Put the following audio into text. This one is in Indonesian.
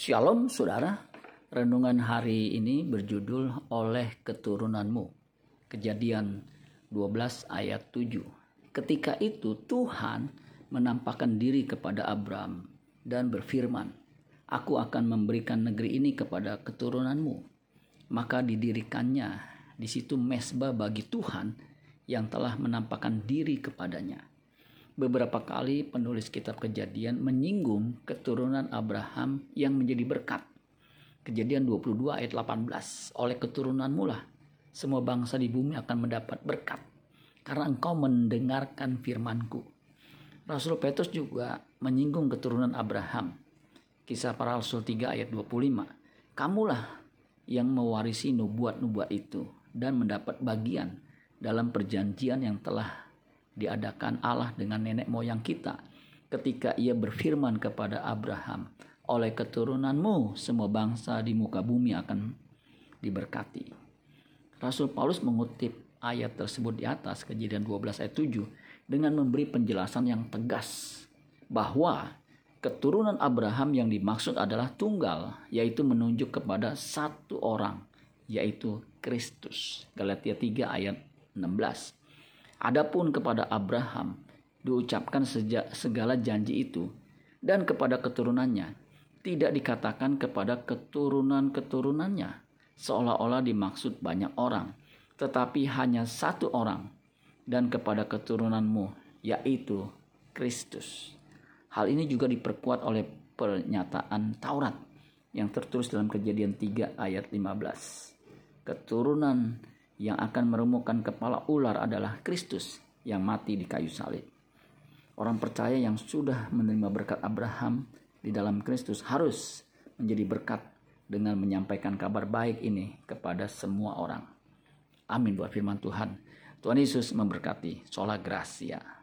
Shalom saudara, renungan hari ini berjudul oleh keturunanmu. Kejadian 12 ayat 7. Ketika itu Tuhan menampakkan diri kepada Abram dan berfirman, Aku akan memberikan negeri ini kepada keturunanmu. Maka didirikannya di situ mesbah bagi Tuhan yang telah menampakkan diri kepadanya beberapa kali penulis kitab kejadian menyinggung keturunan Abraham yang menjadi berkat. Kejadian 22 ayat 18. Oleh keturunanmu lah semua bangsa di bumi akan mendapat berkat karena engkau mendengarkan firmanku. Rasul Petrus juga menyinggung keturunan Abraham. Kisah para Rasul 3 ayat 25. Kamulah yang mewarisi nubuat-nubuat itu dan mendapat bagian dalam perjanjian yang telah diadakan Allah dengan nenek moyang kita ketika ia berfirman kepada Abraham, oleh keturunanmu semua bangsa di muka bumi akan diberkati. Rasul Paulus mengutip ayat tersebut di atas kejadian 12 ayat 7 dengan memberi penjelasan yang tegas bahwa keturunan Abraham yang dimaksud adalah tunggal yaitu menunjuk kepada satu orang yaitu Kristus. Galatia 3 ayat 16. Adapun kepada Abraham diucapkan sejak segala janji itu dan kepada keturunannya tidak dikatakan kepada keturunan-keturunannya seolah-olah dimaksud banyak orang tetapi hanya satu orang dan kepada keturunanmu yaitu Kristus. Hal ini juga diperkuat oleh pernyataan Taurat yang tertulis dalam Kejadian 3 ayat 15. Keturunan yang akan meremukkan kepala ular adalah Kristus yang mati di kayu salib. Orang percaya yang sudah menerima berkat Abraham di dalam Kristus harus menjadi berkat dengan menyampaikan kabar baik ini kepada semua orang. Amin buat firman Tuhan. Tuhan Yesus memberkati. Sola Gracia.